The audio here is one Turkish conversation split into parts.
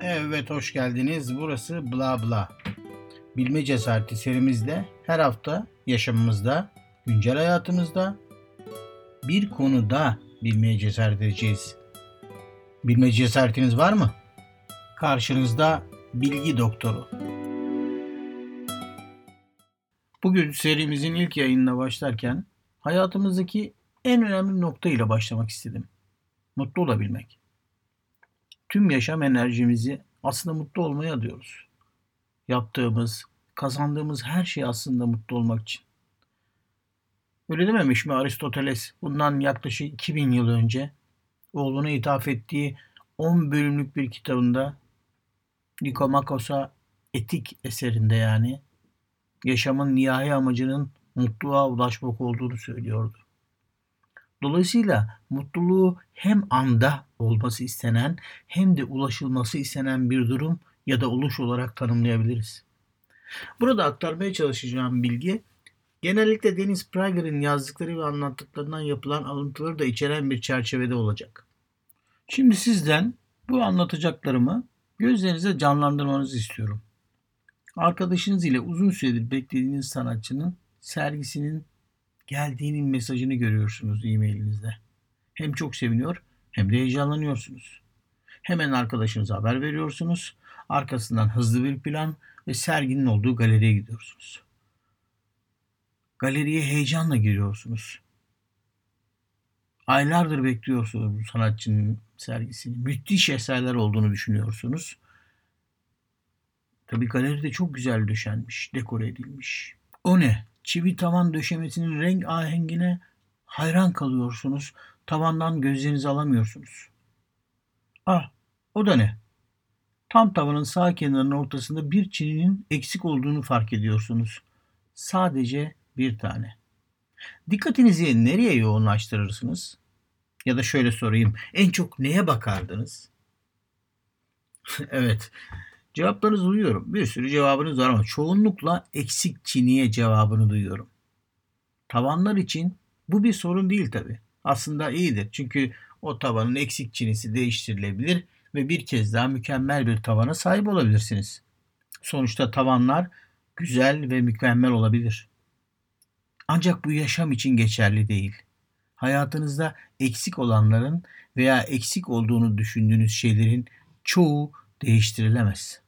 Evet hoş geldiniz. Burası Bla Bla. Bilme cesareti serimizde her hafta yaşamımızda, güncel hayatımızda bir konuda bilmeye cesaret edeceğiz. Bilme cesaretiniz var mı? Karşınızda bilgi doktoru. Bugün serimizin ilk yayınına başlarken hayatımızdaki en önemli nokta ile başlamak istedim. Mutlu olabilmek. Tüm yaşam enerjimizi aslında mutlu olmaya adıyoruz. Yaptığımız, kazandığımız her şey aslında mutlu olmak için. Öyle dememiş mi Aristoteles bundan yaklaşık 2000 yıl önce oğluna ithaf ettiği 10 bölümlük bir kitabında Nikomakos'a etik eserinde yani yaşamın nihai amacının mutluluğa ulaşmak olduğunu söylüyordu. Dolayısıyla mutluluğu hem anda olması istenen hem de ulaşılması istenen bir durum ya da oluş olarak tanımlayabiliriz. Burada aktarmaya çalışacağım bilgi genellikle Deniz Prager'in yazdıkları ve anlattıklarından yapılan alıntıları da içeren bir çerçevede olacak. Şimdi sizden bu anlatacaklarımı gözlerinize canlandırmanızı istiyorum. Arkadaşınız ile uzun süredir beklediğiniz sanatçının sergisinin geldiğinin mesajını görüyorsunuz e-mailinizde. Hem çok seviniyor hem de heyecanlanıyorsunuz. Hemen arkadaşınıza haber veriyorsunuz. Arkasından hızlı bir plan ve serginin olduğu galeriye gidiyorsunuz. Galeriye heyecanla giriyorsunuz. Aylardır bekliyorsunuz bu sanatçının sergisini. Müthiş eserler olduğunu düşünüyorsunuz. Tabii galeri de çok güzel döşenmiş, dekore edilmiş. O ne? Çivi tavan döşemesinin renk ahengine hayran kalıyorsunuz. Tavandan gözlerinizi alamıyorsunuz. Ah, o da ne? Tam tavanın sağ kenarının ortasında bir çininin eksik olduğunu fark ediyorsunuz. Sadece bir tane. Dikkatinizi nereye yoğunlaştırırsınız? Ya da şöyle sorayım. En çok neye bakardınız? evet. Cevaplarınızı duyuyorum. Bir sürü cevabınız var ama çoğunlukla eksik çiniye cevabını duyuyorum. Tavanlar için bu bir sorun değil tabi. Aslında iyidir. Çünkü o tavanın eksik çinisi değiştirilebilir ve bir kez daha mükemmel bir tavana sahip olabilirsiniz. Sonuçta tavanlar güzel ve mükemmel olabilir. Ancak bu yaşam için geçerli değil. Hayatınızda eksik olanların veya eksik olduğunu düşündüğünüz şeylerin çoğu değiştirilemez.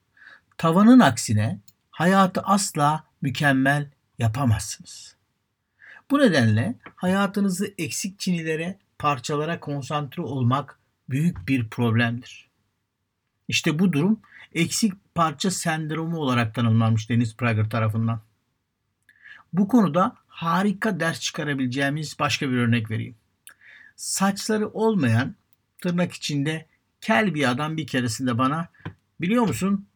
Tavanın aksine hayatı asla mükemmel yapamazsınız. Bu nedenle hayatınızı eksik çinilere, parçalara konsantre olmak büyük bir problemdir. İşte bu durum eksik parça sendromu olarak tanımlanmış Deniz Prager tarafından. Bu konuda harika ders çıkarabileceğimiz başka bir örnek vereyim. Saçları olmayan tırnak içinde kel bir adam bir keresinde bana biliyor musun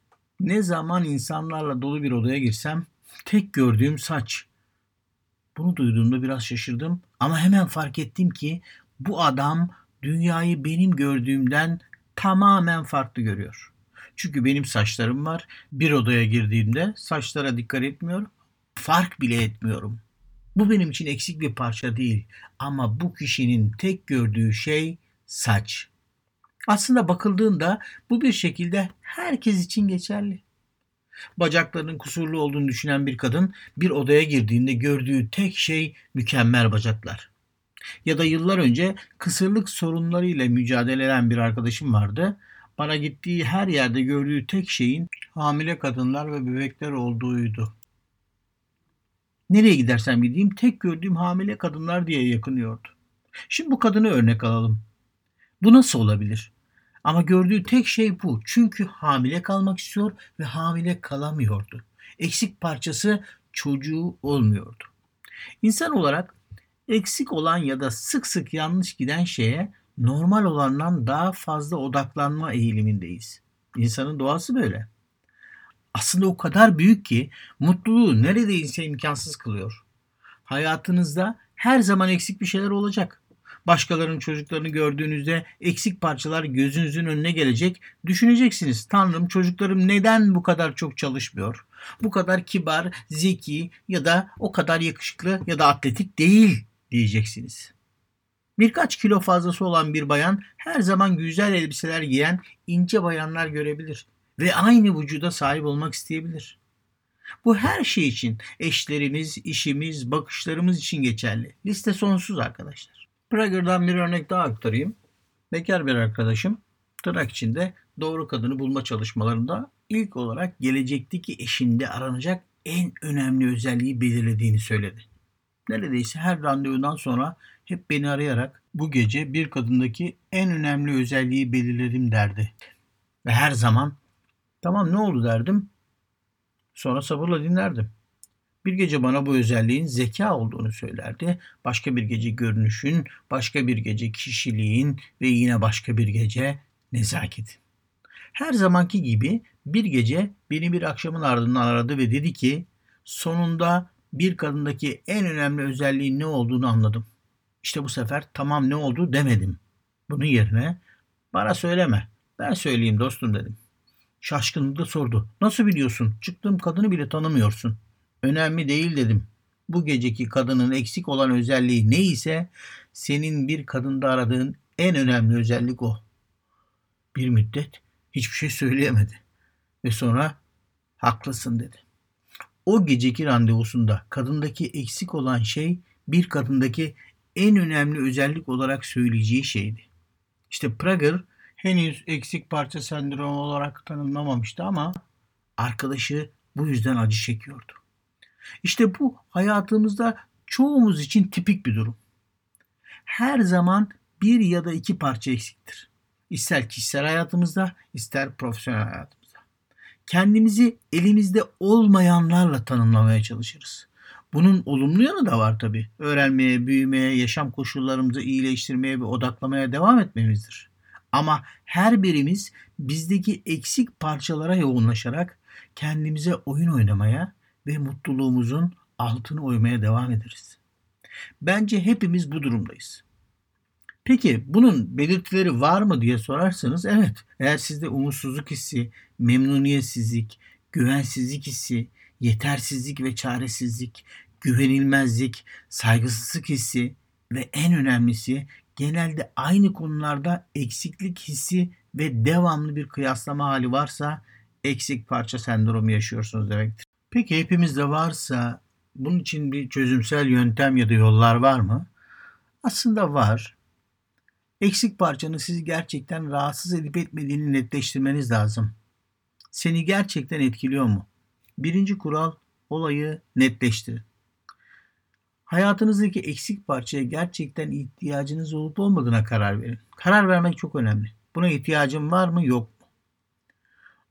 ne zaman insanlarla dolu bir odaya girsem tek gördüğüm saç. Bunu duyduğumda biraz şaşırdım ama hemen fark ettim ki bu adam dünyayı benim gördüğümden tamamen farklı görüyor. Çünkü benim saçlarım var. Bir odaya girdiğimde saçlara dikkat etmiyor. Fark bile etmiyorum. Bu benim için eksik bir parça değil ama bu kişinin tek gördüğü şey saç. Aslında bakıldığında bu bir şekilde herkes için geçerli. Bacaklarının kusurlu olduğunu düşünen bir kadın bir odaya girdiğinde gördüğü tek şey mükemmel bacaklar. Ya da yıllar önce kısırlık sorunlarıyla mücadele eden bir arkadaşım vardı. Bana gittiği her yerde gördüğü tek şeyin hamile kadınlar ve bebekler olduğuydu. Nereye gidersem gideyim tek gördüğüm hamile kadınlar diye yakınıyordu. Şimdi bu kadını örnek alalım. Bu nasıl olabilir? Ama gördüğü tek şey bu. Çünkü hamile kalmak istiyor ve hamile kalamıyordu. Eksik parçası çocuğu olmuyordu. İnsan olarak eksik olan ya da sık sık yanlış giden şeye normal olandan daha fazla odaklanma eğilimindeyiz. İnsanın doğası böyle. Aslında o kadar büyük ki mutluluğu neredeyse imkansız kılıyor. Hayatınızda her zaman eksik bir şeyler olacak. Başkalarının çocuklarını gördüğünüzde eksik parçalar gözünüzün önüne gelecek. Düşüneceksiniz. Tanrım çocuklarım neden bu kadar çok çalışmıyor? Bu kadar kibar, zeki ya da o kadar yakışıklı ya da atletik değil diyeceksiniz. Birkaç kilo fazlası olan bir bayan her zaman güzel elbiseler giyen ince bayanlar görebilir ve aynı vücuda sahip olmak isteyebilir. Bu her şey için, eşlerimiz, işimiz, bakışlarımız için geçerli. Liste sonsuz arkadaşlar. Prager'dan bir örnek daha aktarayım. Bekar bir arkadaşım tırnak içinde doğru kadını bulma çalışmalarında ilk olarak gelecekteki eşinde aranacak en önemli özelliği belirlediğini söyledi. Neredeyse her randevudan sonra hep beni arayarak bu gece bir kadındaki en önemli özelliği belirledim derdi. Ve her zaman tamam ne oldu derdim. Sonra sabırla dinlerdim. Bir gece bana bu özelliğin zeka olduğunu söylerdi. Başka bir gece görünüşün, başka bir gece kişiliğin ve yine başka bir gece nezaketin. Her zamanki gibi bir gece beni bir akşamın ardından aradı ve dedi ki sonunda bir kadındaki en önemli özelliğin ne olduğunu anladım. İşte bu sefer tamam ne oldu demedim. Bunun yerine bana söyleme ben söyleyeyim dostum dedim. Şaşkınlıkla sordu. Nasıl biliyorsun? Çıktığım kadını bile tanımıyorsun. Önemli değil dedim. Bu geceki kadının eksik olan özelliği ne ise senin bir kadında aradığın en önemli özellik o. Bir müddet hiçbir şey söyleyemedi. Ve sonra haklısın dedi. O geceki randevusunda kadındaki eksik olan şey bir kadındaki en önemli özellik olarak söyleyeceği şeydi. İşte Prager henüz eksik parça sendromu olarak tanımlamamıştı ama arkadaşı bu yüzden acı çekiyordu. İşte bu hayatımızda çoğumuz için tipik bir durum. Her zaman bir ya da iki parça eksiktir. İster kişisel hayatımızda, ister profesyonel hayatımızda. Kendimizi elimizde olmayanlarla tanımlamaya çalışırız. Bunun olumlu yanı da var tabii. Öğrenmeye, büyümeye, yaşam koşullarımızı iyileştirmeye ve odaklamaya devam etmemizdir. Ama her birimiz bizdeki eksik parçalara yoğunlaşarak kendimize oyun oynamaya ve mutluluğumuzun altını oymaya devam ederiz. Bence hepimiz bu durumdayız. Peki bunun belirtileri var mı diye sorarsanız evet. Eğer sizde umutsuzluk hissi, memnuniyetsizlik, güvensizlik hissi, yetersizlik ve çaresizlik, güvenilmezlik, saygısızlık hissi ve en önemlisi genelde aynı konularda eksiklik hissi ve devamlı bir kıyaslama hali varsa eksik parça sendromu yaşıyorsunuz demektir. Peki hepimizde varsa bunun için bir çözümsel yöntem ya da yollar var mı? Aslında var. Eksik parçanın sizi gerçekten rahatsız edip etmediğini netleştirmeniz lazım. Seni gerçekten etkiliyor mu? Birinci kural olayı netleştirin. Hayatınızdaki eksik parçaya gerçekten ihtiyacınız olup olmadığına karar verin. Karar vermek çok önemli. Buna ihtiyacım var mı yok mu?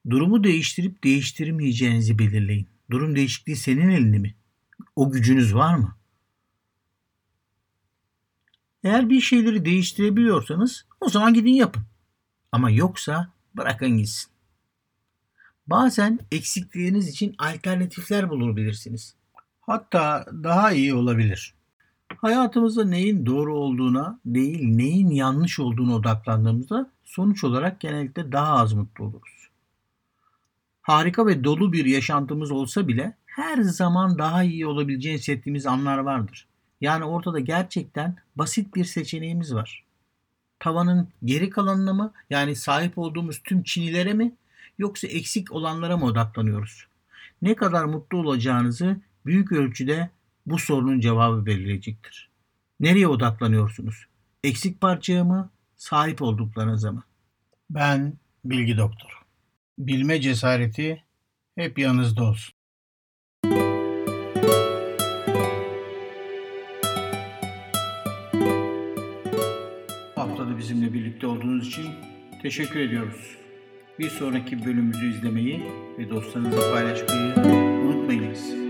Durumu değiştirip değiştirmeyeceğinizi belirleyin. Durum değişikliği senin elinde mi? O gücünüz var mı? Eğer bir şeyleri değiştirebiliyorsanız o zaman gidin yapın. Ama yoksa bırakın gitsin. Bazen eksikliğiniz için alternatifler bulabilirsiniz. Hatta daha iyi olabilir. Hayatımızda neyin doğru olduğuna değil neyin yanlış olduğunu odaklandığımızda sonuç olarak genellikle daha az mutlu oluruz. Harika ve dolu bir yaşantımız olsa bile her zaman daha iyi olabileceğini hissettiğimiz anlar vardır. Yani ortada gerçekten basit bir seçeneğimiz var. Tavanın geri kalanına mı yani sahip olduğumuz tüm çinilere mi yoksa eksik olanlara mı odaklanıyoruz? Ne kadar mutlu olacağınızı büyük ölçüde bu sorunun cevabı belirleyecektir. Nereye odaklanıyorsunuz? Eksik parçaya mı, sahip olduklarınıza mı? Ben Bilgi Doktor. Bilme cesareti hep yanınızda olsun. Haftada bizimle birlikte olduğunuz için teşekkür ediyoruz. Bir sonraki bölümümüzü izlemeyi ve dostlarınızla paylaşmayı unutmayınız.